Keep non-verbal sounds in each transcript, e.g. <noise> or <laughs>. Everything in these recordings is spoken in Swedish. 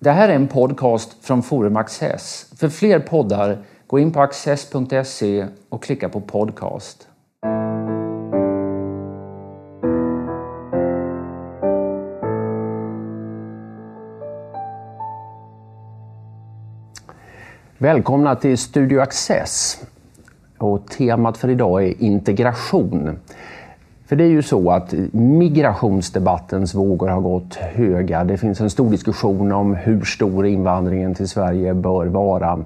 Det här är en podcast från Forum Access. För fler poddar, gå in på access.se och klicka på podcast. Välkomna till Studio Access. Och temat för idag är integration. För det är ju så att migrationsdebattens vågor har gått höga. Det finns en stor diskussion om hur stor invandringen till Sverige bör vara.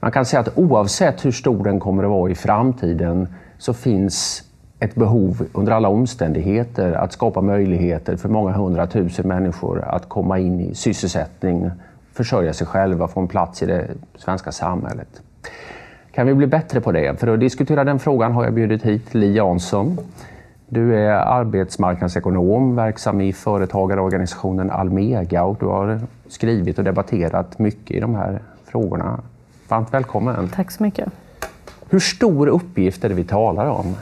Man kan säga att oavsett hur stor den kommer att vara i framtiden så finns ett behov under alla omständigheter att skapa möjligheter för många hundratusen människor att komma in i sysselsättning, försörja sig själva, få en plats i det svenska samhället. Kan vi bli bättre på det? För att diskutera den frågan har jag bjudit hit Li Jansson. Du är arbetsmarknadsekonom, verksam i företagarorganisationen Almega och du har skrivit och debatterat mycket i de här frågorna. Varmt välkommen! Tack så mycket! Hur stor uppgift är det vi talar om?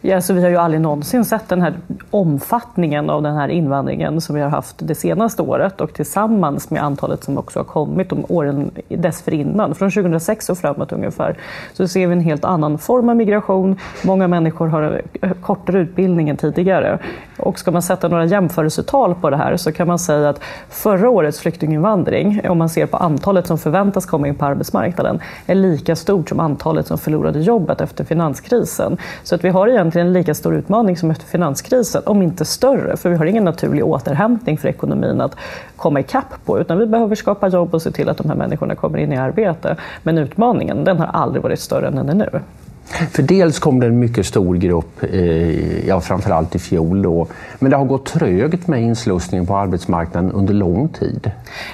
Ja, så vi har ju aldrig någonsin sett den här omfattningen av den här invandringen som vi har haft det senaste året och tillsammans med antalet som också har kommit de åren dessförinnan, från 2006 och framåt ungefär, så ser vi en helt annan form av migration. Många människor har kortare utbildning än tidigare. Och ska man sätta några jämförelsetal på det här så kan man säga att förra årets flyktinginvandring, om man ser på antalet som förväntas komma in på arbetsmarknaden, är lika stort som antalet som förlorade jobbet efter finanskrisen. Så att vi har egentligen en lika stor utmaning som efter finanskrisen, om inte större, för vi har ingen naturlig återhämtning för ekonomin att komma ikapp på, utan vi behöver skapa jobb och se till att de här människorna kommer in i arbete. Men utmaningen, den har aldrig varit större än den är nu. För dels kom det en mycket stor grupp, eh, ja, framförallt i fjol, då. men det har gått trögt med inslussningen på arbetsmarknaden under lång tid.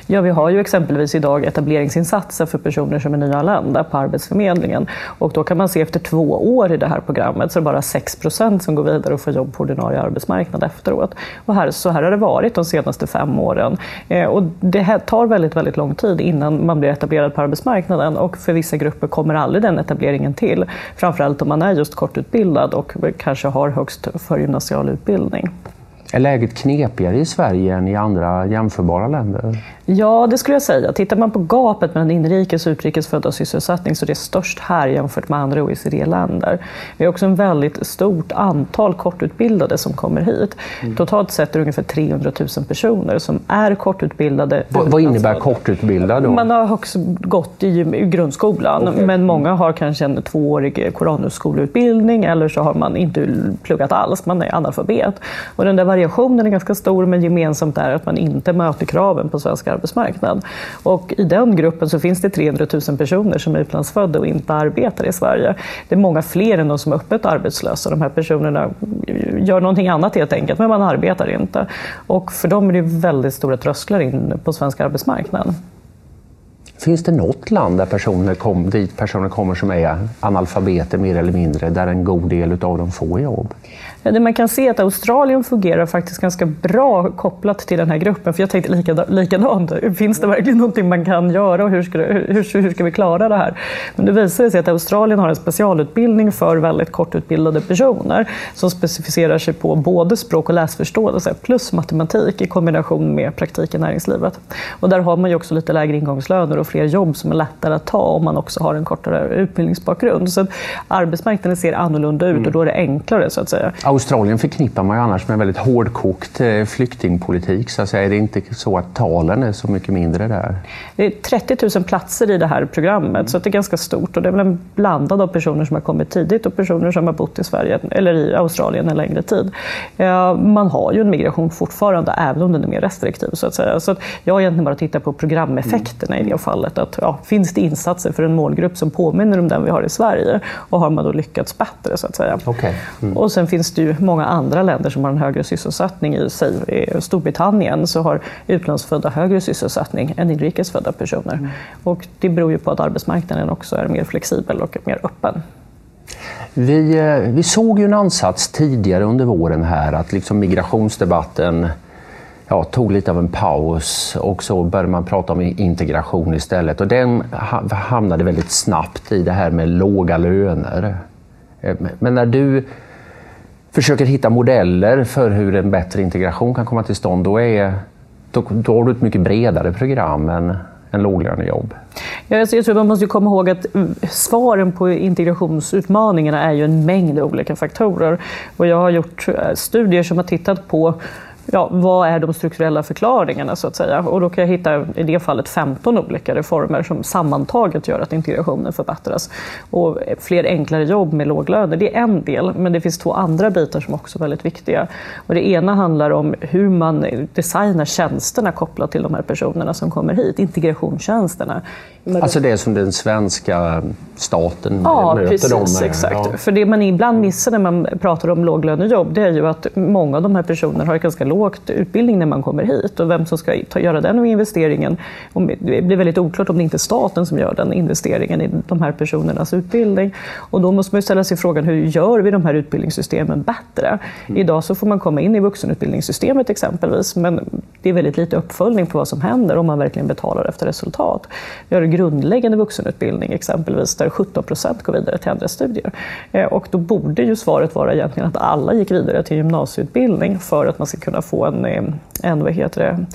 Ja, vi har ju exempelvis idag etableringsinsatser för personer som är nyanlända på Arbetsförmedlingen. Och då kan man se efter två år i det här programmet så är det bara 6 procent som går vidare och får jobb på ordinarie arbetsmarknad efteråt. Och här, så här har det varit de senaste fem åren. Eh, och det här tar väldigt, väldigt lång tid innan man blir etablerad på arbetsmarknaden och för vissa grupper kommer aldrig den etableringen till framförallt om man är just kortutbildad och kanske har högst förgymnasial utbildning. Är läget knepigare i Sverige än i andra jämförbara länder? Ja, det skulle jag säga. Tittar man på gapet mellan inrikes och utrikes födda sysselsättning så är det störst här jämfört med andra OECD-länder. Vi har också en väldigt stort antal kortutbildade som kommer hit. Mm. Totalt sett är det ungefär 300 000 personer som är kortutbildade. Vad, vad innebär kortutbildad? Då? Man har högst gått i grundskolan, okay. men många har kanske en tvåårig koranhögskoleutbildning eller så har man inte pluggat alls, man är analfabet. Och den där variationen är ganska stor, men gemensamt är att man inte möter kraven på svenska arbetsmarknad. Och I den gruppen så finns det 300 000 personer som är utlandsfödda och inte arbetar i Sverige. Det är många fler än de som är öppet arbetslösa. De här personerna gör någonting annat helt enkelt, men man arbetar inte. Och för dem är det väldigt stora trösklar in på svensk arbetsmarknad. Finns det något land där personer kom, dit personer kommer som är analfabeter mer eller mindre, där en god del av dem får jobb? Det man kan se är att Australien fungerar faktiskt ganska bra kopplat till den här gruppen. För jag tänkte likadant, finns det verkligen någonting man kan göra och hur ska, det, hur, hur ska vi klara det här? Men det visar sig att Australien har en specialutbildning för väldigt kortutbildade personer som specificerar sig på både språk och läsförståelse plus matematik i kombination med praktik i näringslivet. Och där har man ju också lite lägre ingångslöner och fler jobb som är lättare att ta om man också har en kortare utbildningsbakgrund. Så arbetsmarknaden ser annorlunda ut och då är det enklare så att säga. Australien förknippar man ju annars med väldigt hårdkokt eh, flyktingpolitik. Så att säga. Är det inte så att talen är så mycket mindre där? Det är 30 000 platser i det här programmet, mm. så det är ganska stort. Och det är väl en blandad av personer som har kommit tidigt och personer som har bott i Sverige eller i Australien en längre tid. Man har ju en migration fortfarande, även om den är mer restriktiv. Så att säga. Så att jag har egentligen bara tittat på programeffekterna mm. i det fallet. Att, ja, finns det insatser för en målgrupp som påminner om den vi har i Sverige? Och har man då lyckats bättre? så att säga. Okay. Mm. Och sen finns det ju många andra länder som har en högre sysselsättning. I sig. I Storbritannien så har utlandsfödda högre sysselsättning än inrikesfödda personer. Mm. Och det beror ju på att arbetsmarknaden också är mer flexibel och mer öppen. Vi, eh, vi såg ju en ansats tidigare under våren här att liksom migrationsdebatten ja, tog lite av en paus och så började man prata om integration istället. Och den hamnade väldigt snabbt i det här med låga löner. Eh, men när du försöker hitta modeller för hur en bättre integration kan komma till stånd, då är då, då har du ett mycket bredare program än, än låglönejobb. Jag tror man måste komma ihåg att mm, svaren på integrationsutmaningarna är ju en mängd olika faktorer. Och jag har gjort eh, studier som har tittat på ja, vad är de strukturella förklaringarna så att säga? Och då kan jag hitta i det fallet 15 olika reformer som sammantaget gör att integrationen förbättras. Och fler enklare jobb med låglöner, det är en del, men det finns två andra bitar som också är väldigt viktiga. Och det ena handlar om hur man designar tjänsterna kopplat till de här personerna som kommer hit, integrationstjänsterna. Alltså det som den svenska staten ja, möter precis, dem med? Exakt. Ja. För det man ibland missar när man pratar om låglönejobb, det är ju att många av de här personerna har ganska lågt utbildning när man kommer hit. Och vem som ska ta, göra den investeringen, det blir väldigt oklart om det inte är staten som gör den investeringen i de här personernas utbildning. Och då måste man ställa sig frågan, hur gör vi de här utbildningssystemen bättre? Mm. Idag så får man komma in i vuxenutbildningssystemet exempelvis, men det är väldigt lite uppföljning på vad som händer om man verkligen betalar efter resultat. Vi har grundläggande vuxenutbildning exempelvis, där 17 procent går vidare till andra studier. Eh, och då borde ju svaret vara egentligen att alla gick vidare till gymnasieutbildning för att man ska kunna få en, eh, en vad heter det,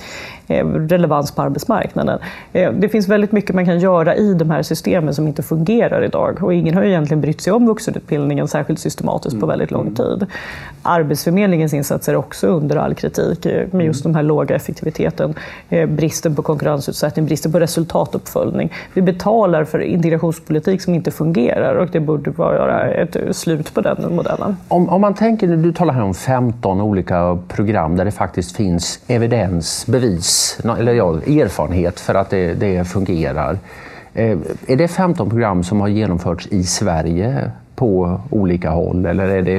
relevans på arbetsmarknaden. Eh, det finns väldigt mycket man kan göra i de här systemen som inte fungerar idag och ingen har egentligen brytt sig om vuxenutbildningen särskilt systematiskt på väldigt lång tid. Arbetsförmedlingens insatser är också under all kritik eh, med just den här låga effektiviteten, bristen på konkurrensutsättning, bristen på resultatuppföljning. Vi betalar för integrationspolitik som inte fungerar och det borde vara ett slut på den modellen. Om, om man tänker, du talar här om 15 olika program där det faktiskt finns evidens, bevis eller ja, erfarenhet för att det, det fungerar. Eh, är det 15 program som har genomförts i Sverige på olika håll eller är det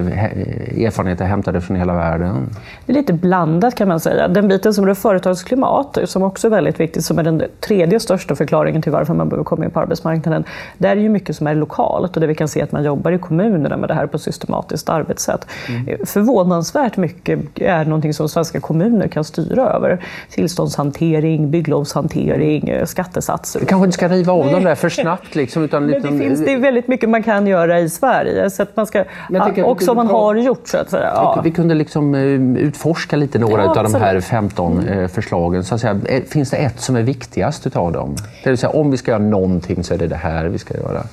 erfarenheter hämtade från hela världen? Det är lite blandat kan man säga. Den biten som rör företagsklimat, som också är väldigt viktigt, som är den tredje största förklaringen till varför man behöver komma in på arbetsmarknaden. Där är ju mycket som är lokalt och där vi kan se att man jobbar i kommunerna med det här på ett systematiskt arbetssätt. Mm. Förvånansvärt mycket är någonting som svenska kommuner kan styra över. Tillståndshantering, bygglovshantering, skattesatser. Vi kanske inte ska riva av dem där för snabbt. Liksom, utan <laughs> Men det, finns, det är väldigt mycket man kan göra i Sverige Sverige. Så att man ska, och som man har gjort så att säga. Ja. Vi kunde liksom eh, utforska lite några ja, av de här 15 mm. Eh, förslagen. Så att säga, finns det ett som är viktigast utav dem? Det vill säga, om vi ska göra någonting så är det det här vi ska göra.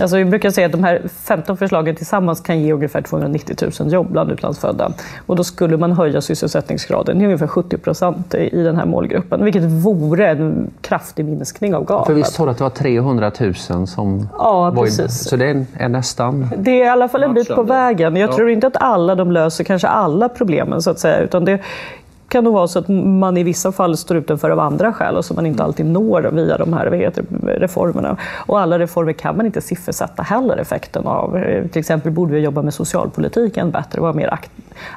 Alltså vi brukar säga att de här 15 förslagen tillsammans kan ge ungefär 290 000 jobb bland utlandsfödda. Och då skulle man höja sysselsättningsgraden till ungefär 70 procent i den här målgruppen, vilket vore en kraftig minskning av gapet. För visst sa du att det var 300 000 som ja, var precis. Så det är nästan... Det är i alla fall en bit på vägen. Jag tror inte att alla de löser kanske alla problemen, så att säga. Utan det, kan nog vara så att man i vissa fall står utanför av andra skäl och som man inte mm. alltid når via de här heter, reformerna. Och alla reformer kan man inte siffersätta heller effekten av. Till exempel borde vi jobba med socialpolitiken bättre och vara mer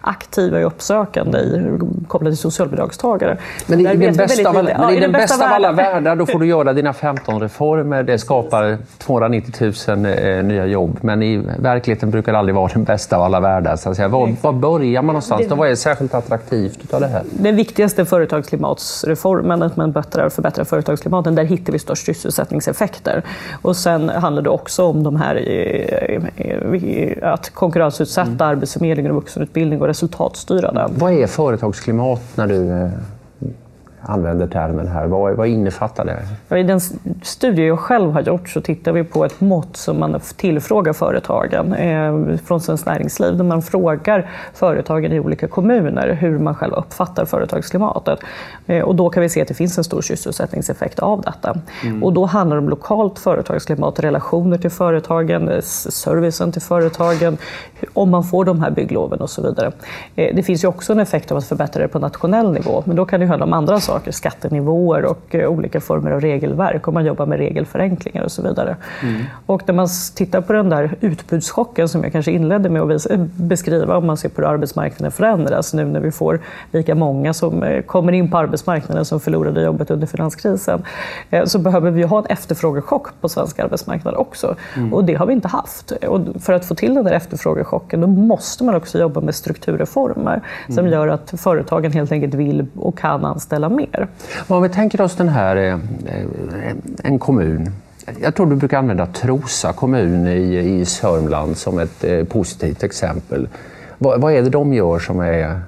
aktiva och uppsökande i, kopplat till socialbidragstagare. Men i, den bästa, av, men ja, i den bästa av alla världar då får du göra dina 15 reformer. Det skapar 290 000 eh, nya jobb. Men i verkligheten brukar det aldrig vara den bästa av alla världar. Så att säga. Var, var börjar man någonstans? Det, vad är särskilt attraktivt av det här? den viktigaste företagsklimatsreformen, att man förbättrar, förbättrar företagsklimaten, där hittar vi störst sysselsättningseffekter. Och sen handlar det också om de här, eh, att konkurrensutsätta mm. arbetsförmedlingen och utbildning och resultatstyra den. Vad är företagsklimat när du eh, använder termen här. Vad, vad innefattar det? I den studie jag själv har gjort så tittar vi på ett mått som man tillfrågar företagen eh, från Svenskt Näringsliv. Där man frågar företagen i olika kommuner hur man själv uppfattar företagsklimatet. Eh, och då kan vi se att det finns en stor sysselsättningseffekt av detta. Mm. Och då handlar det om lokalt företagsklimat, relationer till företagen, eh, servicen till företagen, om man får de här byggloven och så vidare. Eh, det finns ju också en effekt av att förbättra det på nationell nivå, men då kan det handla om andra saker, skattenivåer och eh, olika former av regelverk, om man jobbar med regelförenklingar och så vidare. Mm. Och när man tittar på den där utbudschocken som jag kanske inledde med att eh, beskriva, om man ser på hur arbetsmarknaden förändras nu när vi får lika många som kommer in på arbetsmarknaden som förlorade jobbet under finanskrisen, så behöver vi ha en efterfrågechock på svensk arbetsmarknad också. Mm. Och det har vi inte haft. Och för att få till den där efterfrågechocken, då måste man också jobba med strukturreformer som mm. gör att företagen helt enkelt vill och kan anställa mer. Om vi tänker oss den här, eh, eh, en kommun. Jag tror du brukar använda Trosa kommun i, i Sörmland som ett eh, positivt exempel. Vad, vad är det de gör som är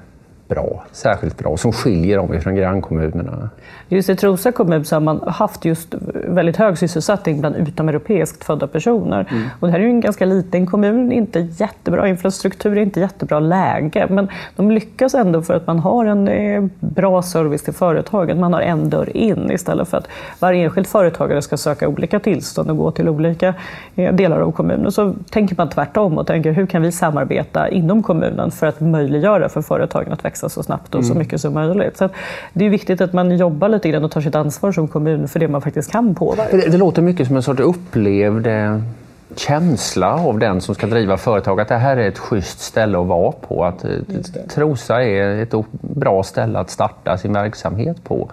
bra, särskilt bra, som skiljer dem ifrån grannkommunerna? Just i Trosa kommun så har man haft just väldigt hög sysselsättning bland utomeuropeiskt födda personer. Mm. Och det här är ju en ganska liten kommun, inte jättebra infrastruktur, inte jättebra läge. Men de lyckas ändå för att man har en eh, bra service till företagen. Man har en dörr in istället för att varje enskild företagare ska söka olika tillstånd och gå till olika eh, delar av kommunen. Så tänker man tvärtom och tänker hur kan vi samarbeta inom kommunen för att möjliggöra för företagen att växa så snabbt och så mm. mycket som möjligt. Så det är viktigt att man jobbar lite grann och tar sitt ansvar som kommun för det man faktiskt kan påverka. Det, det låter mycket som en sorts upplevd eh, känsla av den som ska driva företag att det här är ett schysst ställe att vara på. Att eh, Trosa är ett bra ställe att starta sin verksamhet på.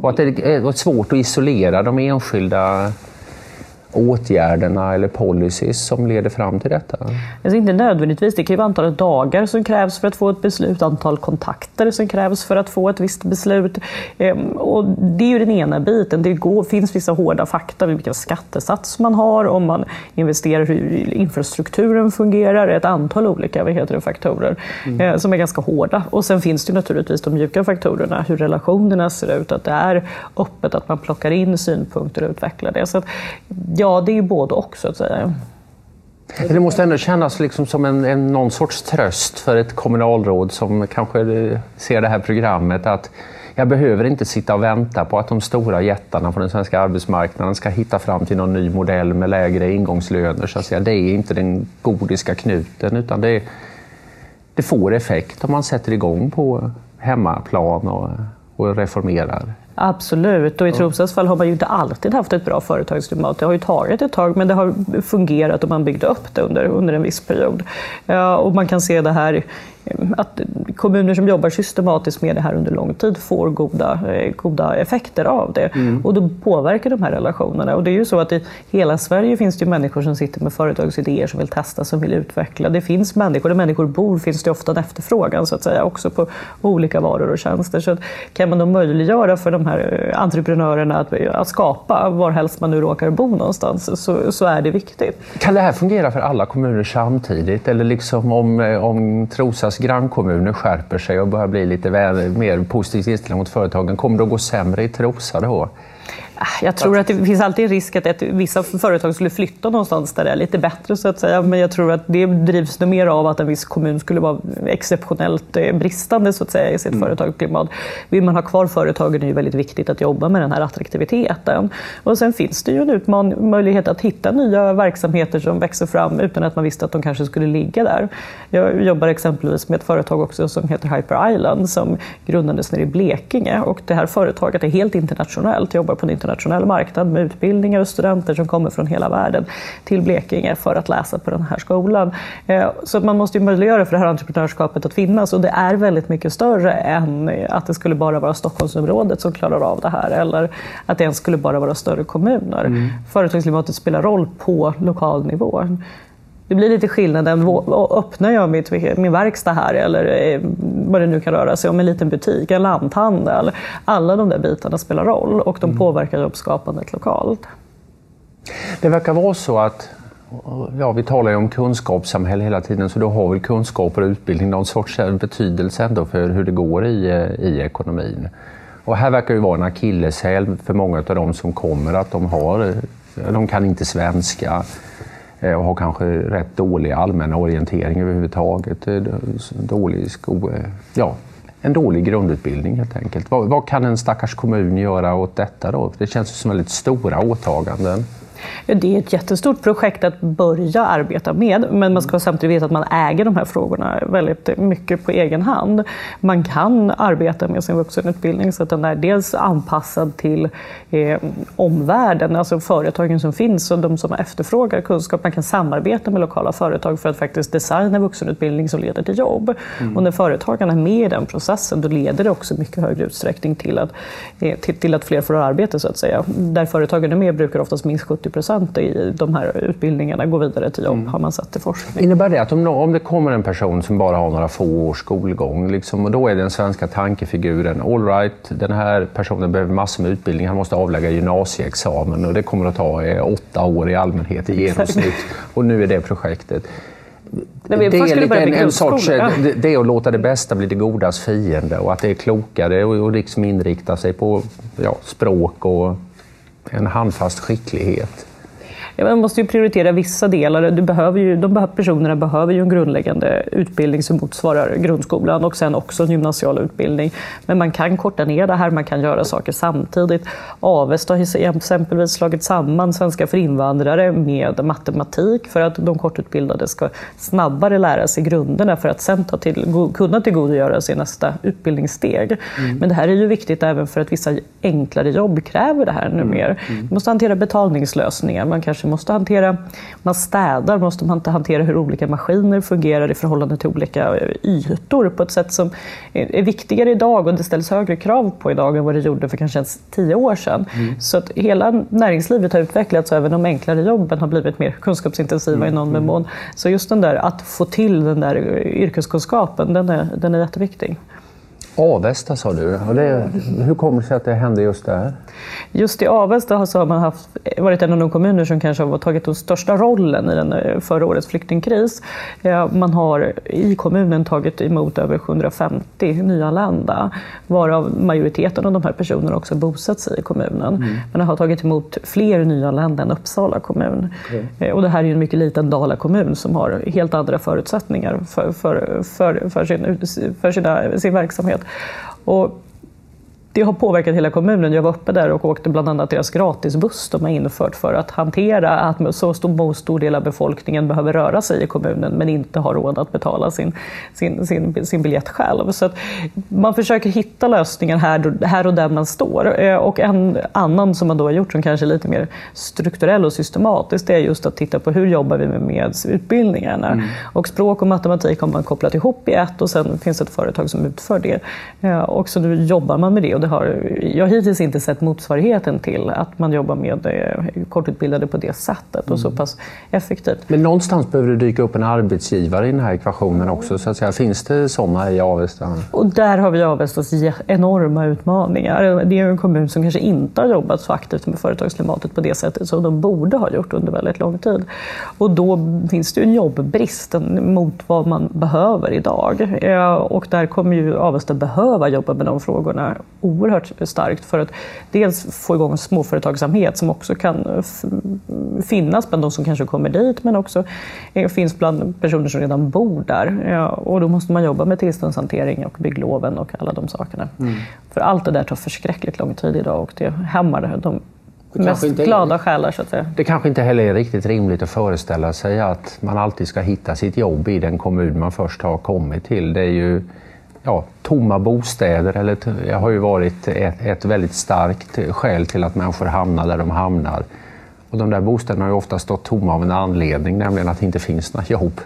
Och att det är svårt att isolera de enskilda åtgärderna eller policies som leder fram till detta? Alltså inte nödvändigtvis. Det kan ju vara antalet dagar som krävs för att få ett beslut, antal kontakter som krävs för att få ett visst beslut. Ehm, och det är ju den ena biten. Det går, finns vissa hårda fakta, vilken skattesats man har, om man investerar, hur infrastrukturen fungerar, ett antal olika vad heter det, faktorer mm. Eh, som är ganska hårda. Och sen finns det naturligtvis de mjuka faktorerna, hur relationerna ser ut, att det är öppet, att man plockar in synpunkter och utvecklar det. Så att, Ja, Ja, det är ju både och så att säga. Det måste ändå kännas liksom som en, en, någon sorts tröst för ett kommunalråd som kanske ser det här programmet att jag behöver inte sitta och vänta på att de stora jättarna på den svenska arbetsmarknaden ska hitta fram till någon ny modell med lägre ingångslöner. Så att säga. Det är inte den godiska knuten utan det, det får effekt om man sätter igång på hemmaplan och, och reformerar Absolut, och i Tromsös fall har man ju inte alltid haft ett bra företagsklimat. Det har ju tagit ett tag, men det har fungerat och man byggde upp det under, under en viss period. Ja, och man kan se det här att kommuner som jobbar systematiskt med det här under lång tid får goda, eh, goda effekter av det. Mm. Och då påverkar de här relationerna. Och det är ju så att i hela Sverige finns det människor som sitter med företagsidéer som vill testa, som vill utveckla. Det finns människor, där människor bor finns det ofta en efterfrågan så att säga, också på olika varor och tjänster. Så kan man då möjliggöra för de här eh, entreprenörerna att, eh, att skapa, varhelst man nu råkar bo någonstans, så, så är det viktigt. Kan det här fungera för alla kommuner samtidigt? Eller liksom om, eh, om Trosas grannkommuner skärper sig och börjar bli lite mer positivt inställda mot företagen, kommer det att gå sämre i Trosa då? Jag tror att det finns alltid en risk att ett, vissa företag skulle flytta någonstans där det är lite bättre, så att säga. men jag tror att det drivs nog mer av att en viss kommun skulle vara exceptionellt eh, bristande så att säga, i sitt mm. företagsklimat. Vill man ha kvar företagen är det väldigt viktigt att jobba med den här attraktiviteten. Och sen finns det ju en utmaning, möjlighet att hitta nya verksamheter som växer fram utan att man visste att de kanske skulle ligga där. Jag jobbar exempelvis med ett företag också som heter Hyper Island som grundades nere i Blekinge och det här företaget är helt internationellt, jobbar på en internationell marknad med utbildningar och studenter som kommer från hela världen till Blekinge för att läsa på den här skolan. Eh, så man måste ju möjliggöra för det här entreprenörskapet att finnas och det är väldigt mycket större än att det skulle bara vara Stockholmsområdet som klarar av det här eller att det ens skulle bara vara större kommuner. Mm. Företagsklimatet spelar roll på lokal nivå. Det blir lite skillnaden. Öppnar jag mitt, min verkstad här eller eh, vad det nu kan röra sig om, en liten butik, en lanthandel. Alla de där bitarna spelar roll och de mm. påverkar jobbskapandet lokalt. Det verkar vara så att Ja, vi talar ju om kunskapssamhälle hela tiden, så då har väl kunskaper och utbildning någon sorts betydelse ändå för hur det går i, eh, i ekonomin. Och här verkar det vara en akilleshäl för många av de som kommer, att de, har, de kan inte svenska. Eh, och har kanske rätt dålig allmän orientering överhuvudtaget. Eh, dålig sko, eh, ja, en dålig grundutbildning helt enkelt. Vad, vad, kan en stackars kommun göra åt detta då? Det känns som väldigt stora åtaganden. Det är ett jättestort projekt att börja arbeta med, men man ska samtidigt veta att man äger de här frågorna väldigt mycket på egen hand. Man kan arbeta med sin vuxenutbildning så att den är dels anpassad till eh, omvärlden, alltså företagen som finns och de som efterfrågar kunskap. Man kan samarbeta med lokala företag för att faktiskt designa vuxenutbildning som leder till jobb. Mm. Och när företagarna är med i den processen, då leder det också mycket högre utsträckning till att, eh, till, till att fler får arbete, så att säga. Där företagen är med brukar oftast minst 70 procent i de här utbildningarna går vidare till jobb, mm. har man sett i forskning. Innebär det att om, om det kommer en person som bara har några få års skolgång, liksom, och då är den svenska tankefiguren, all right, den här personen behöver massor med utbildning, han måste avlägga gymnasieexamen och det kommer att ta eh, åtta år i allmänhet i genomsnitt. och nu är det projektet. det, det är lite en, en sorts, det, det, är att låta det bästa bli det godas fiende och att det är klokare och, och liksom inrikta sig på ja, språk och en handfast skicklighet. Man måste ju prioritera vissa delar. Du behöver ju, de personerna behöver ju en grundläggande utbildning som motsvarar grundskolan och sen också en gymnasial utbildning. Men man kan korta ner det här, man kan göra saker samtidigt. Avesta har exempelvis slagit samman svenska för invandrare med matematik för att de kortutbildade ska snabbare lära sig grunderna för att sen ta till, kunna tillgodogöra sig nästa utbildningssteg. Mm. Men det här är ju viktigt även för att vissa enklare jobb kräver det här numera. Mm. Mm. Man måste hantera betalningslösningar, man kanske måste hantera, man städar, måste man hantera hur olika maskiner fungerar i förhållande till olika ytor på ett sätt som är viktigare idag och det ställs högre krav på idag än vad det gjorde för kanske ens tio år sedan. Mm. Så att hela näringslivet har utvecklats och även de enklare jobben har blivit mer kunskapsintensiva mm. i någon mm. mån. Så just den där, att få till den där yrkeskunskapen, den är, den är jätteviktig. Avesta sa du. Det, hur kommer det sig att det hände just där? Just i Avesta så har man haft, varit en av de kommuner som kanske har tagit den största rollen i den eh, förra årets flyktingkris. Man har i kommunen tagit emot över 750 nyanlända, varav majoriteten av de här personerna också bosatt sig i kommunen. Mm. Man har tagit emot fler nyanlända än Uppsala kommun. Okay. Och det här är en mycket liten Dala kommun som har helt andra förutsättningar för, för, för, för, sin, för sina, sin verksamhet. Och det har påverkat hela kommunen. Jag var uppe där och åkte bland annat deras gratisbuss de har infört för att hantera att så stor, stor del av befolkningen behöver röra sig i kommunen men inte har råd att betala sin, sin, sin, sin biljett själv. Så man försöker hitta lösningar här, här och där man står. Eh, och en annan som man då har gjort som kanske är lite mer strukturell och systematisk det är just att titta på hur jobbar vi med, med utbildningarna. Mm. Och språk och matematik har man kopplat ihop i ett och sen finns det ett företag som utför det. Eh, och så nu jobbar man med det det har, jag hittills inte sett motsvarigheten till att man jobbar med eh, kortutbildade på det sättet och så mm. pass effektivt. Men någonstans behöver det dyka upp en arbetsgivare i den här ekvationen också. Så att säga. Finns det sådana i Avesta? Och där har vi Avestas enorma utmaningar. Det är en kommun som kanske inte har jobbat så aktivt med företagsklimatet på det sättet som de borde ha gjort under väldigt lång tid. Och då finns det en jobbbrist mot vad man behöver idag. Och där kommer ju Avesta behöva jobba med de frågorna oerhört starkt för att dels få igång småföretagsamhet som också kan finnas bland de som kanske kommer dit men också eh, finns bland personer som redan bor där. Ja, och då måste man jobba med tillståndshantering och byggloven och alla de sakerna. Mm. För allt det där tar förskräckligt lång tid idag och det hämmar de mest inte, glada själar så att säga. Det kanske inte heller är riktigt rimligt att föreställa sig att man alltid ska hitta sitt jobb i den kommun man först har kommit till. Det är ju ja, tomma bostäder eller det har ju varit ett, ett, väldigt starkt skäl till att människor hamnar där de hamnar. Och de där bostäderna har ju ofta stått tomma av en anledning, nämligen att det inte finns några jobb.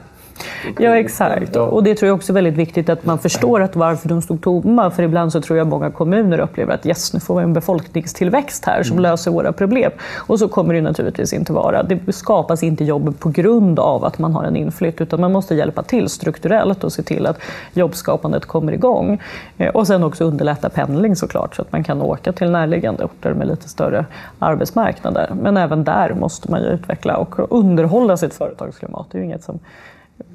Ja, exakt. Och det tror jag också är väldigt viktigt att man förstår att varför de stod tomma. För ibland så tror jag många kommuner upplever att yes, nu får vi en befolkningstillväxt här som mm. löser våra problem. Och så kommer det naturligtvis inte vara. Det skapas inte jobb på grund av att man har en inflytt, utan man måste hjälpa till strukturellt och se till att jobbskapandet kommer igång. Eh, och sen också underlätta pendling såklart, så att man kan åka till närliggande orter med lite större arbetsmarknader. Men även där måste man ju utveckla och underhålla sitt företagsklimat. Det är ju inget som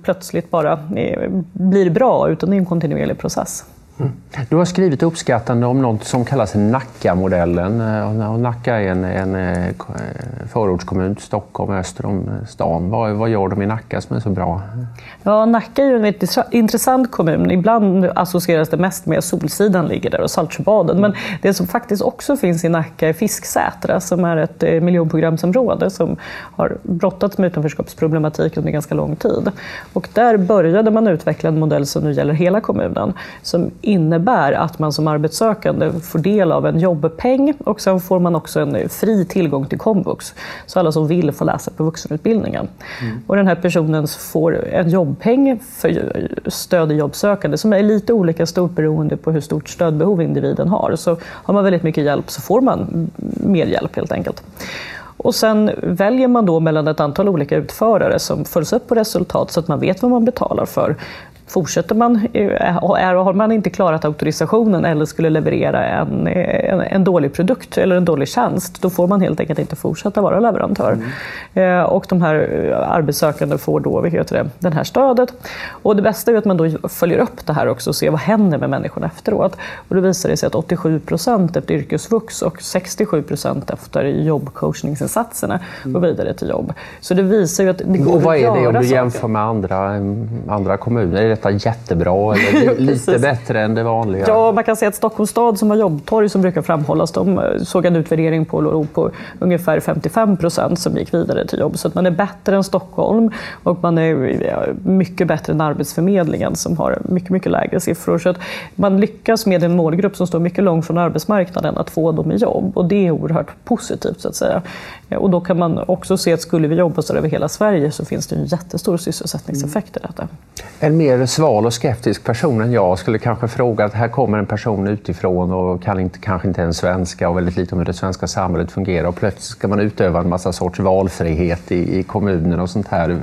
plötsligt bara eh, blir bra, utan det är en kontinuerlig process. Mm. Du har skrivit uppskattande om något som kallas Nacka-modellen. Eh, Nacka är en, en eh, förortskommun till Stockholm öster om eh, stan. Vad, vad gör de i Nacka som är så bra? Ja, Nacka är ju en intressant kommun. Ibland associeras det mest med Solsidan ligger där och Saltsjöbaden. Men det som faktiskt också finns i Nacka är Fisksätra som är ett miljonprogramsområde som har brottats med utanförskapsproblematik under ganska lång tid. Och där började man utveckla en modell som nu gäller hela kommunen som innebär att man som arbetssökande får del av en jobbpeng och sen får man också en fri tillgång till komvux. Så alla som vill får läsa på vuxenutbildningen. Mm. Och den här personen får en jobbpeng för stöd i jobbsökande som är lite olika stort beroende på hur stort stödbehov individen har. Så har man väldigt mycket hjälp så får man mer hjälp helt enkelt. Och sen väljer man då mellan ett antal olika utförare som följs upp på resultat så att man vet vad man betalar för fortsätter man, är, har man inte klarat auktorisationen eller skulle leverera en, en, en, dålig produkt eller en dålig tjänst, då får man helt enkelt inte fortsätta vara leverantör. Mm. Och de här arbetssökande får då vad heter det, det här stödet. Och det bästa är att man då följer upp det här också och ser vad händer med människorna efteråt. Och då visar det sig att 87 procent efter yrkesvux och 67 procent efter jobbcoachningsinsatserna går vidare till jobb. Så det visar ju att det går Och vad är det om du jämför med andra, andra kommuner? Detta jättebra eller <laughs> lite bättre än det vanliga? Ja, man kan säga att Stockholms stad som har jobbtorg som brukar framhållas, de såg en utvärdering på, på ungefär 55 procent som gick vidare till jobb. Så att man är bättre än Stockholm och man är mycket bättre än Arbetsförmedlingen som har mycket, mycket lägre siffror. Så att man lyckas med en målgrupp som står mycket långt från arbetsmarknaden att få dem i jobb och det är oerhört positivt så att säga. Och då kan man också se att skulle vi jobba så över hela Sverige så finns det en jättestor sysselsättningseffekt i detta. En mer sval och skeptisk person än jag skulle kanske fråga att här kommer en person utifrån och kan inte, kanske inte ens svenska och väldigt lite om hur det svenska samhället fungerar och plötsligt ska man utöva en massa sorts valfrihet i, i kommunen och sånt här.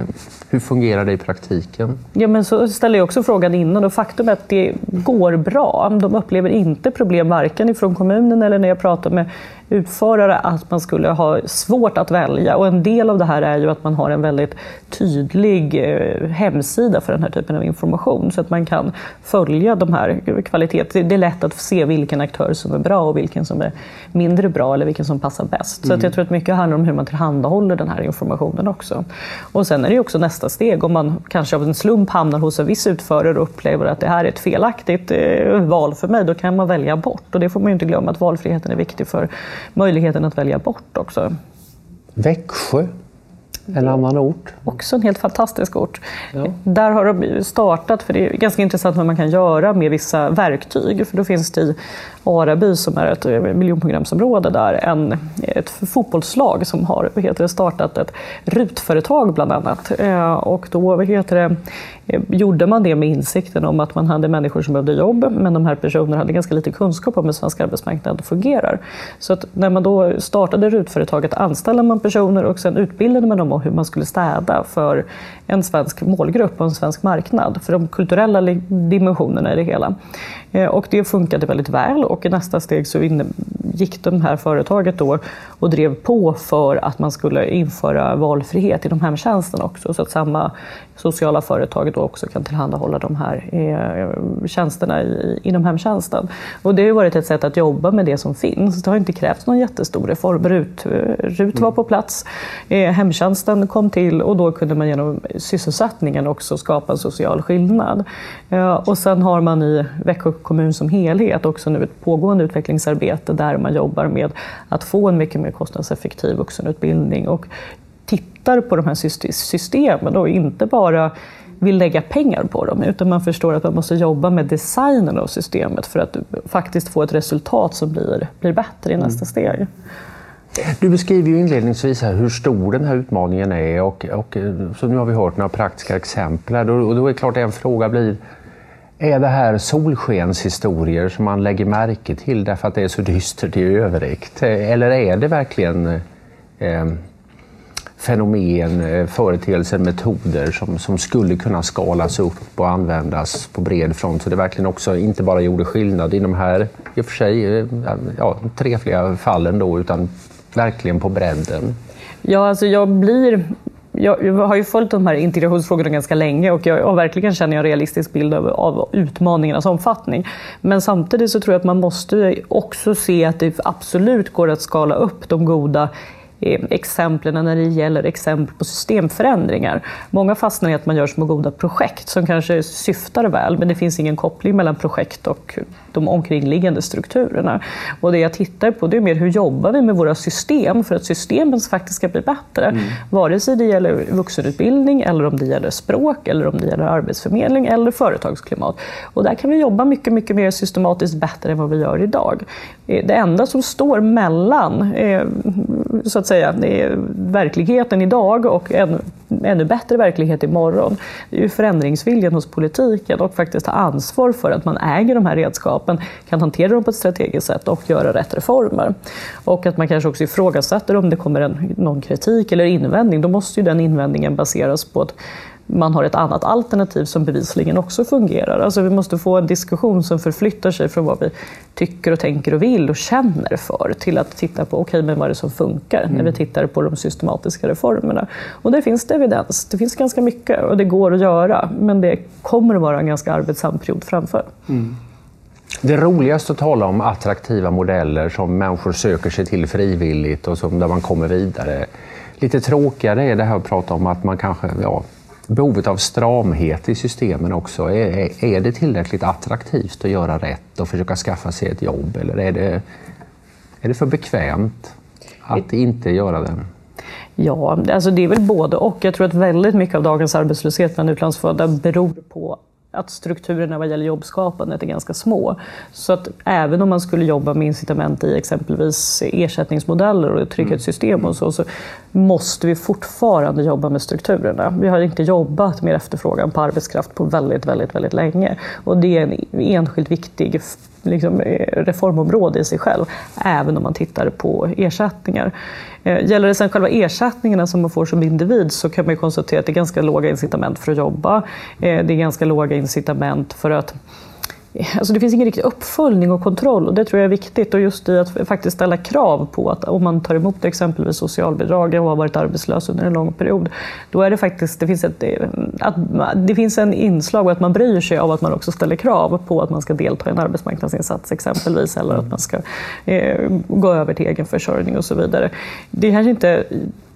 Hur fungerar det i praktiken? Ja, men så ställer jag också frågan innan och faktum är att det går bra. De upplever inte problem varken ifrån kommunen eller när jag pratar med utförare att man skulle ha svårt att välja. Och en del av det här är ju att man har en väldigt tydlig eh, hemsida för den här typen av information så att man kan följa de här kvaliteten. Det är lätt att se vilken aktör som är bra och vilken som är mindre bra eller vilken som passar bäst. Så att jag tror att mycket handlar om hur man tillhandahåller den här informationen också. Och sen är det också nästa steg om man kanske av en slump hamnar hos en viss utförare och upplever att det här är ett felaktigt eh, val för mig, då kan man välja bort. Och det får man ju inte glömma att valfriheten är viktig för möjligheten att välja bort också. Växjö, en annan ort. Också en helt fantastisk ort. Ja. Där har de startat, för det är ganska intressant vad man kan göra med vissa verktyg. För då finns det i Araby, som är ett miljonprogramsområde där, en, ett fotbollslag som har vad heter det, startat ett RUT-företag bland annat. Eh, och då vad heter det, gjorde man det med insikten om att man hade människor som behövde jobb, men de här personerna hade ganska lite kunskap om hur svensk arbetsmarknad fungerar. Så att när man då startade RUT-företaget anställde man personer och sen utbildade man dem om hur man skulle städa för en svensk målgrupp och en svensk marknad, för de kulturella dimensionerna i det hela. Eh, och det funkade väldigt väl och i nästa steg så gick det här företaget då och drev på för att man skulle införa valfrihet inom hemtjänsten också, så att samma sociala företag då också kan tillhandahålla de här eh, tjänsterna inom hemtjänsten. Och det har varit ett sätt att jobba med det som finns. Det har inte krävts någon jättestor reform. RUT, RUT var på plats, eh, hemtjänsten kom till och då kunde man genom sysselsättningen också skapa en social skillnad. Eh, och sen har man i Växjö kommun som helhet också nu ett pågående utvecklingsarbete där man jobbar med att få en mycket mer kostnadseffektiv vuxenutbildning och tittar på de här systemen och inte bara vill lägga pengar på dem, utan man förstår att man måste jobba med designen av systemet för att faktiskt få ett resultat som blir, blir bättre i nästa mm. steg. Du beskriver ju inledningsvis hur stor den här utmaningen är och, och så nu har vi hört några praktiska exempel. Och då är det klart en fråga blir är det här solskenshistorier som man lägger märke till därför att det är så dystert i övrigt? Eller är det verkligen eh, fenomen, eh, företeelser, metoder som, som skulle kunna skalas upp och användas på bred front så det verkligen också inte bara gjorde skillnad i de här, i och för sig, eh, ja, trevliga fallen då, utan verkligen på bredden? Ja, alltså jag blir jag har ju följt de här integrationsfrågorna ganska länge och jag, och verkligen känner en realistisk bild av, av, utmaningarnas omfattning. Men samtidigt så tror jag att man måste också se att det absolut går att skala upp de goda exemplen när det gäller exempel på systemförändringar. Många fastnar i att man gör små goda projekt som kanske syftar väl, men det finns ingen koppling mellan projekt och de omkringliggande strukturerna. Och det jag tittar på det är mer hur jobbar vi med våra system för att systemen faktiskt ska bli bättre. Mm. Vare sig det gäller vuxenutbildning, eller om det gäller språk, eller om det gäller arbetsförmedling eller företagsklimat. Och där kan vi jobba mycket, mycket mer systematiskt bättre än vad vi gör idag. Eh, det enda som står mellan eh, så att säga, verkligheten idag och en ännu bättre verklighet imorgon, det är ju förändringsviljan hos politiken och faktiskt ta ansvar för att man äger de här redskapen, kan hantera dem på ett strategiskt sätt och göra rätt reformer. Och att man kanske också ifrågasätter om det kommer en, någon kritik eller invändning, då måste ju den invändningen baseras på ett man har ett annat alternativ som bevisligen också fungerar. Alltså vi måste få en diskussion som förflyttar sig från vad vi tycker och tänker och vill och känner för till att titta på okay, men vad är det som funkar mm. när vi tittar på de systematiska reformerna. Och där finns det evidens. Det finns ganska mycket och det går att göra men det kommer att vara en ganska arbetsam period framför. Mm. Det roligaste att tala om attraktiva modeller som människor söker sig till frivilligt och som, där man kommer vidare. Lite tråkigare är det här att prata om att man kanske, ja, behovet av stramhet i systemen också. Är, är det tillräckligt attraktivt att göra rätt och försöka skaffa sig ett jobb eller är det, är det för bekvämt att inte göra det? Ja, alltså det är väl både och. Jag tror att väldigt mycket av dagens arbetslöshet bland utlandsfödda beror på att strukturerna vad gäller jobbskapandet är ganska små. Så att även om man skulle jobba med incitament i exempelvis ersättningsmodeller och trygghetssystem och så, så måste vi fortfarande jobba med strukturerna. Vi har inte jobbat med efterfrågan på arbetskraft på väldigt, väldigt, väldigt länge. Och det är en enskilt viktig liksom, eh, reformområde i sig själv, även om man tittar på ersättningar. Eh, gäller det sen själva ersättningarna som man får som individ så kan man konstatera att det är ganska låga incitament för att jobba. Eh, det är ganska låga incitament för att Alltså det finns ingen riktig uppföljning och kontroll och det tror jag är viktigt. Och just i att faktiskt ställa krav på att om man tar emot exempelvis socialbidrag och har varit arbetslös under en lång period, då är det faktiskt, det finns, ett, att, det finns en inslag och att man bryr sig av att man också ställer krav på att man ska delta i en arbetsmarknadsinsats exempelvis, eller att man ska eh, gå över till egen försörjning och så vidare. Det kanske inte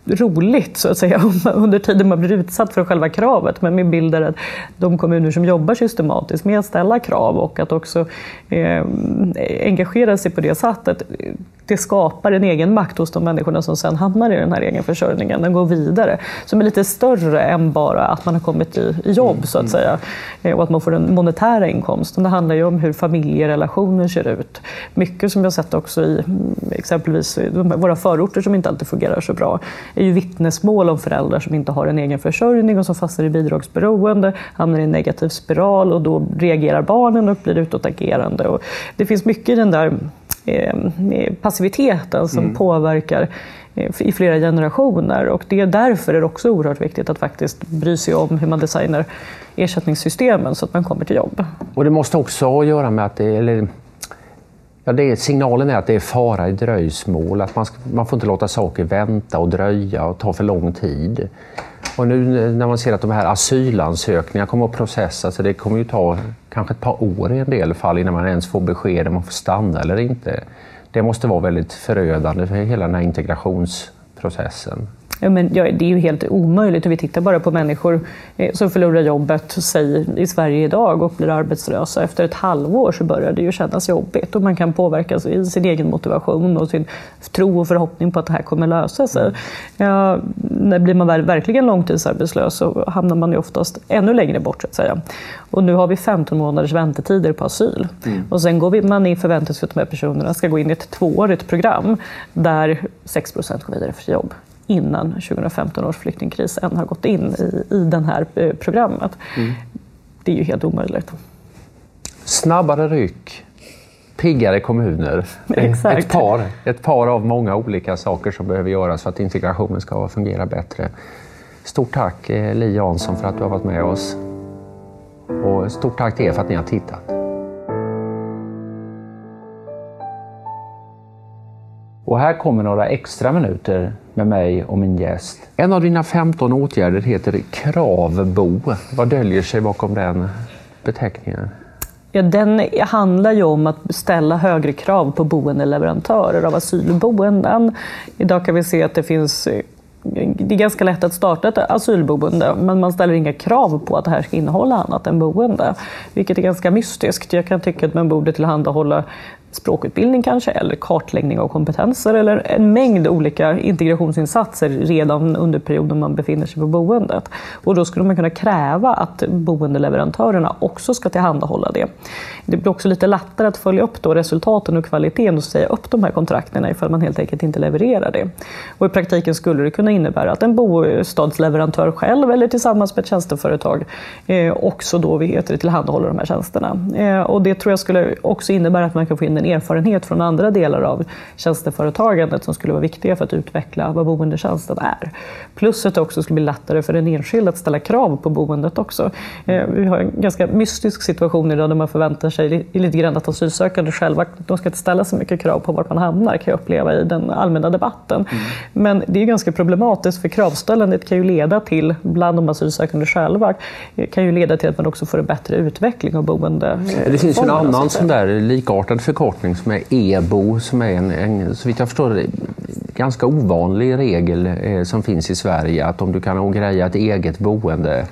roligt så att säga <laughs> under tiden man blir utsatt för själva kravet. Men min bild är att de kommuner som jobbar systematiskt med att ställa krav och att också eh, engagera sig på det sättet det skapar en egen makt hos de människorna som sen hamnar i den här egenförsörjningen. Den går vidare. Som är lite större än bara att man har kommit i, i jobb så att mm. säga. Eh, och att man får den monetära inkomsten. Det handlar ju om hur familjerelationer ser ut. Mycket som jag sett också i mm, exempelvis våra förorter som inte alltid fungerar så bra är ju vittnesmål om föräldrar som inte har en egen försörjning och som fastnar i bidragsberoende, hamnar i en negativ spiral och då reagerar barnen och blir utåtagerande. Och det finns mycket i den där passiviteten som mm. påverkar eh, i flera generationer. Och det är därför är det också oerhört viktigt att faktiskt bry sig om hur man designar ersättningssystemen så att man kommer till jobb. Och det måste också ha att göra med att det, eller, ja, det är, signalen är att det är fara i dröjsmål. Att man, man får inte låta saker vänta och dröja och ta för lång tid. Och nu när man ser att de här asylansökningarna kommer att processas, så det kommer ju ta kanske ett par år i en del fall innan man ens får besked om man får stanna eller inte. Det måste vara väldigt förödande för hela den här integrationsprocessen. Ja, men, ja, det är ju helt omöjligt. Vi tittar bara på människor eh, som förlorar jobbet säg, i Sverige idag och blir arbetslösa. Efter ett halvår så börjar det ju kännas jobbigt och man kan påverkas i sin egen motivation och sin tro och förhoppning på att det här kommer lösa sig. Mm. Ja, när blir man verkligen långtidsarbetslös så hamnar man ju oftast ännu längre bort. Så att säga. Och nu har vi 15 månaders väntetider på asyl. Mm. Och sen går vi, man i förväntas att de här personerna ska gå in i ett tvåårigt program där 6 procent går vidare för jobb innan 2015 års flyktingkris än har gått in i, i det här eh, programmet. Mm. Det är ju helt omöjligt. Snabbare ryck, piggare kommuner. <laughs> Exakt. Ett, par, ett par av många olika saker som behöver göras för att integrationen ska fungera bättre. Stort tack eh, Li Jansson för att du har varit med oss. Och stort tack till er för att ni har tittat. Och här kommer några extra minuter med mig och min gäst. En av dina 15 åtgärder heter Kravbo. Vad döljer sig bakom den beteckningen? Ja, den handlar ju om att ställa högre krav på boendeleverantörer av asylboenden. Idag kan vi se att det finns det är ganska lätt att starta ett asylboende men man ställer inga krav på att det här ska innehålla annat än boende. Vilket är ganska mystiskt. Jag kan tycka att man borde tillhandahålla språkutbildning kanske, eller kartläggning av kompetenser eller en mängd olika integrationsinsatser redan under perioden man befinner sig på boendet. Och då skulle man kunna kräva att boendeleverantörerna också ska tillhandahålla det. Det blir också lite lättare att följa upp då resultaten och kvaliteten och säga upp de här kontrakten ifall man helt enkelt inte levererar det. Och I praktiken skulle det kunna innebära att en bostadsleverantör själv eller tillsammans med ett tjänsteföretag eh, också då heter det, tillhandahåller de här tjänsterna. Eh, och det tror jag skulle också innebära att man kan få in en även erfarenhet från andra delar av tjänsteföretagandet som skulle vara viktiga för att utveckla vad boendetjänsten är. Plus att det också skulle bli lättare för den enskilde att ställa krav på boendet också. Eh, vi har en ganska mystisk situation idag där man förväntar sig lite grann att asylsökande själva de ska inte ställa så mycket krav på vart man hamnar kan jag uppleva i den allmänna debatten. Mm. Men det är ganska problematiskt för kravställandet kan ju leda till, bland de asylsökande själva, kan ju leda till att man också får en bättre utveckling av boende. Det finns ju en annan sån där likartad förkortning som är EBO som är en, en så vitt jag förstår ganska ovanlig regel eh, som finns i Sverige att om du kan greja ett eget boende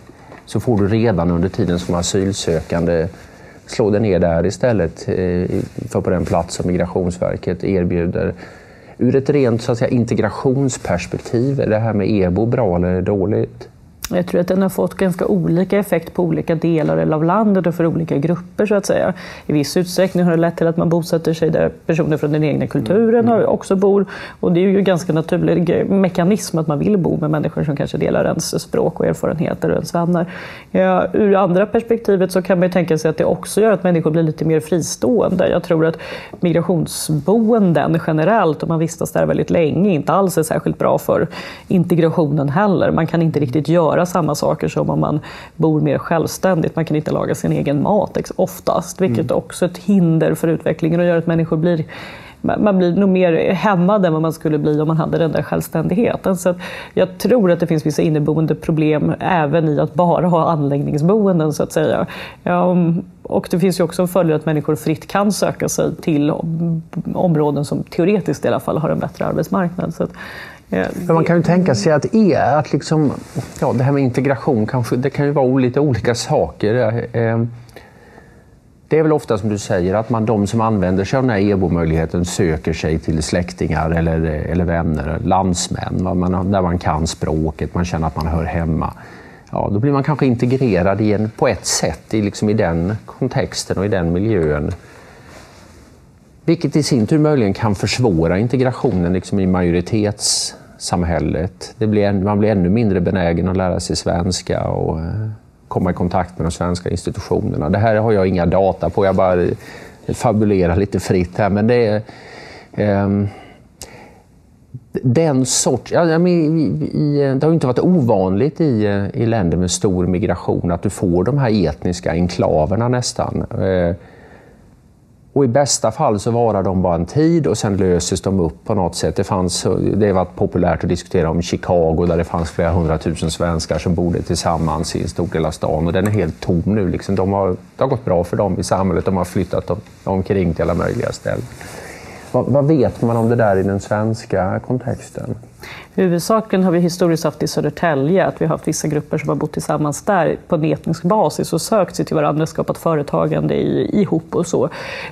så får du redan under tiden som asylsökande slå dig ner där istället eh, för på den plats som Migrationsverket erbjuder. Ur ett rent så att säga, integrationsperspektiv, är det här med EBO bra eller dåligt? Jag tror att den har fått ganska olika effekt på olika delar av landet och för olika grupper. så att säga. I viss utsträckning har det lett till att man bosätter sig där personer från den egna kulturen mm. också bor. Och det är ju en ganska naturlig mekanism att man vill bo med människor som kanske delar ens språk och erfarenheter och ens vänner. Ja, ur andra perspektivet så kan man tänka sig att det också gör att människor blir lite mer fristående. Jag tror att migrationsboenden generellt, om man vistas där väldigt länge, inte alls är särskilt bra för integrationen heller. Man kan inte riktigt göra göra samma saker som om man bor mer självständigt. Man kan inte laga sin egen mat oftast, vilket mm. också är ett hinder för utvecklingen och gör att människor blir man blir nog mer hämmad än vad man skulle bli om man hade den där självständigheten. Så jag tror att det finns vissa inneboende problem även i att bara ha anläggningsboenden så att säga. Och det finns ju också en fördel att människor fritt kan söka sig till områden som teoretiskt i alla fall har en bättre arbetsmarknad. Så men man kan ju tänka sig att, e, att liksom, ja, det här med integration kanske, det kan ju vara lite olika saker. Eh, det är väl ofta som du säger att man, de som använder sig av den här EBO-möjligheten söker sig till släktingar eller, eller vänner, landsmän, man, där man kan språket, man känner att man hör hemma. Ja, då blir man kanske integrerad i en, på ett sätt i, liksom i den kontexten och i den miljön. Vilket i sin tur möjligen kan försvåra integrationen liksom i majoritets samhället. Det blir, man blir ännu mindre benägen att lära sig svenska och eh, komma i kontakt med de svenska institutionerna. Det här har jag inga data på, jag bara eh, fabulerar lite fritt här. Men det är, eh, den sorts... Ja, det har inte varit ovanligt i, eh, i länder med stor migration att du får de här etniska enklaverna nästan. Eh, och i bästa fall så varar de bara en tid och sen löses de upp på något sätt. Det, fanns, det har varit populärt att diskutera om Chicago där det fanns flera hundratusen svenskar som bodde tillsammans i en stor del av stan och den är helt tom nu. Liksom. De har, det har gått bra för dem i samhället. De har flyttat om, omkring till alla möjliga ställen. Vad, vad vet man om det där i den svenska kontexten? Huvudsaken har vi historiskt haft i Södertälje, att vi har haft vissa grupper som har bott tillsammans där på en etnisk basis och sökt sig till varandra, skapat företagande i, ihop och så.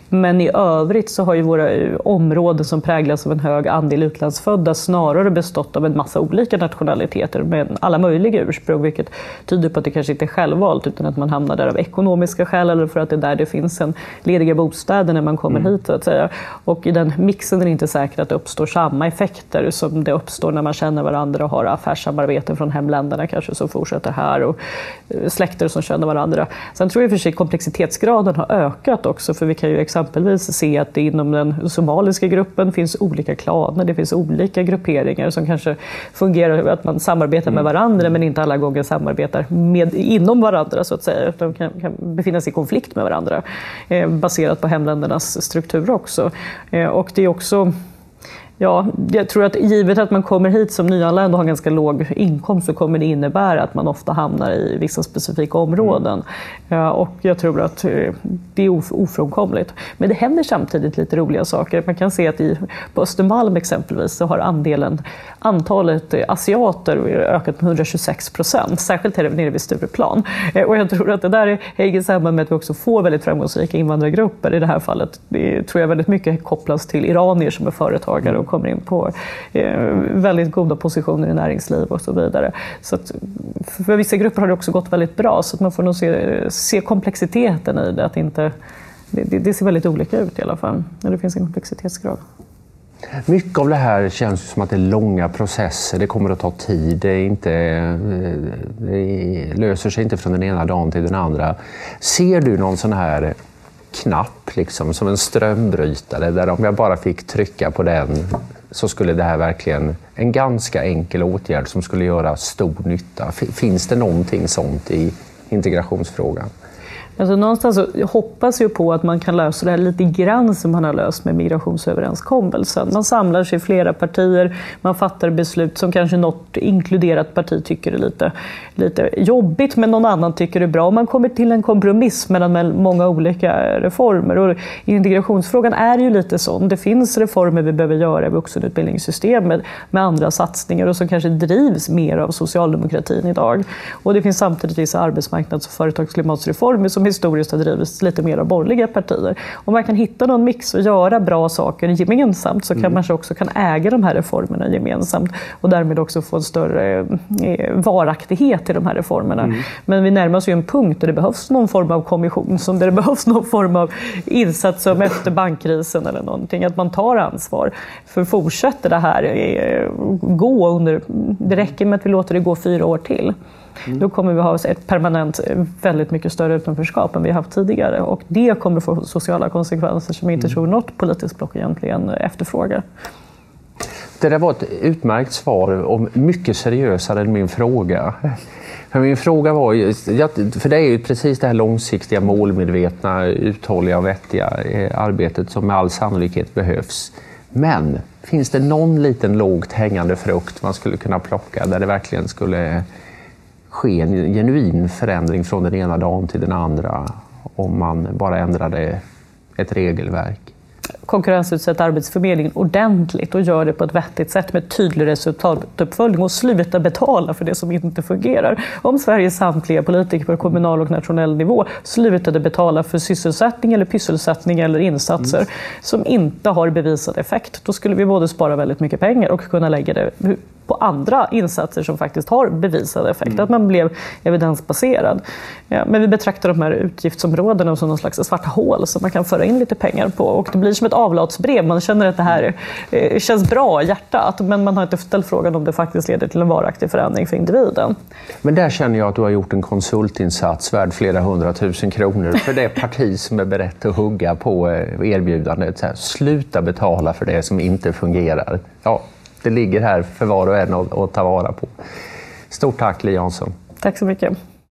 Men i övrigt så har ju våra eh, områden som präglas av en hög andel utlandsfödda snarare bestått av en massa olika nationaliteter med alla möjliga ursprung, vilket tyder på att det kanske inte är självvalt utan att man hamnar där av ekonomiska skäl eller för att det är där det finns en lediga bostäder när man kommer mm. hit. Så att säga. Och i den mixen är det inte säkert att det uppstår samma effekter som det uppstår när man känner varandra och har affärssamarbeten från hemländerna kanske som fortsätter här och eh, släkter som känner varandra. Sen tror jag för sig komplexitetsgraden har ökat också för vi kan ju exempelvis se att det inom den somaliska gruppen finns olika klaner, det finns olika grupperingar som kanske fungerar att man samarbetar med mm. varandra men inte alla gånger samarbetar med, inom varandra så att säga. De kan, kan befinna sig i konflikt med varandra eh, baserat på hemländernas struktur också. Eh, och det är också Ja, jag tror att givet att man kommer hit som nyanländ och har ganska låg inkomst så kommer det innebära att man ofta hamnar i vissa specifika områden. Mm. Och jag tror att eh, det är ofrånkomligt. Men det händer samtidigt lite roliga saker. Man kan se att i, på Östermalm exempelvis så har andelen, antalet asiater ökat med 126 procent, särskilt här nere vid Stureplan. Eh, och jag tror att det där hänger samman med att vi också får väldigt framgångsrika invandrargrupper. I det här fallet det tror jag väldigt mycket kopplas till iranier som är företagare och kommer in på eh, väldigt goda positioner i näringsliv och så vidare. Så att för vissa grupper har det också gått väldigt bra, så att man får nog se, se komplexiteten i det. Att inte, det, det ser väldigt olika ut i alla fall, när det finns en komplexitetsgrad. Mycket av det här känns som att det är långa processer, det kommer att ta tid, det, är inte, eh, det löser sig inte från den ena dagen till den andra. Ser du någon sån här knapp, liksom, som en strömbrytare, där om jag bara fick trycka på den så skulle det här verkligen, en ganska enkel åtgärd som skulle göra stor nytta. Finns det någonting sånt i integrationsfrågan? Alltså någonstans så hoppas jag på att man kan lösa det här lite grann som man har löst med migrationsöverenskommelsen. Man samlar sig i flera partier, man fattar beslut som kanske något inkluderat parti tycker är lite, lite jobbigt men någon annan tycker är bra. Man kommer till en kompromiss mellan många olika reformer. Och integrationsfrågan är ju lite sån. Det finns reformer vi behöver göra i vuxenutbildningssystemet med andra satsningar och som kanske drivs mer av socialdemokratin idag. Och det finns samtidigt vissa arbetsmarknads och företagsklimatsreformer som historiskt har drivits lite mer av borgerliga partier. Om man kan hitta någon mix och göra bra saker gemensamt så kan mm. man också kan äga de här reformerna gemensamt och därmed också få en större eh, varaktighet i de här reformerna. Mm. Men vi närmar oss ju en punkt där det behövs någon form av kommission, som där det behövs någon form av insats som efter bankkrisen eller någonting, att man tar ansvar. För fortsätter det här eh, gå under, det räcker med att vi låter det gå fyra år till. Mm. Då kommer vi ha ett permanent väldigt mycket större utanförskap än vi haft tidigare och det kommer få sociala konsekvenser som jag inte mm. tror något politiskt block egentligen efterfrågar. Det där var ett utmärkt svar och mycket seriösare än min fråga. För min fråga var ju, för det är ju precis det här långsiktiga, målmedvetna, uthålliga och vettiga eh, arbetet som med all sannolikhet behövs. Men finns det någon liten lågt hängande frukt man skulle kunna plocka där det verkligen skulle ske en genuin förändring från den ena dagen till den andra om man bara ändrade ett regelverk. Konkurrensutsätta Arbetsförmedlingen ordentligt och gör det på ett vettigt sätt med tydlig resultatuppföljning och sluta betala för det som inte fungerar. Om Sveriges samtliga politiker på kommunal och nationell nivå slutade betala för sysselsättning eller pysselsättning eller insatser mm. som inte har bevisad effekt, då skulle vi både spara väldigt mycket pengar och kunna lägga det på andra insatser som faktiskt har bevisad effekt. Mm. Att man blev evidensbaserad. Ja, men vi betraktar de här utgiftsområdena som någon slags svarta hål som man kan föra in lite pengar på. Och det blir som ett avlatsbrev. Man känner att det här eh, känns bra i hjärtat men man har inte ställt frågan om det faktiskt leder till en varaktig förändring för individen. Men där känner jag att du har gjort en konsultinsats värd flera hundratusen kronor för det parti som är berett att hugga på eh, erbjudandet. Så här, sluta betala för det som inte fungerar. Ja, det ligger här för var och en att, att ta vara på. Stort tack Li Jansson. Tack så mycket.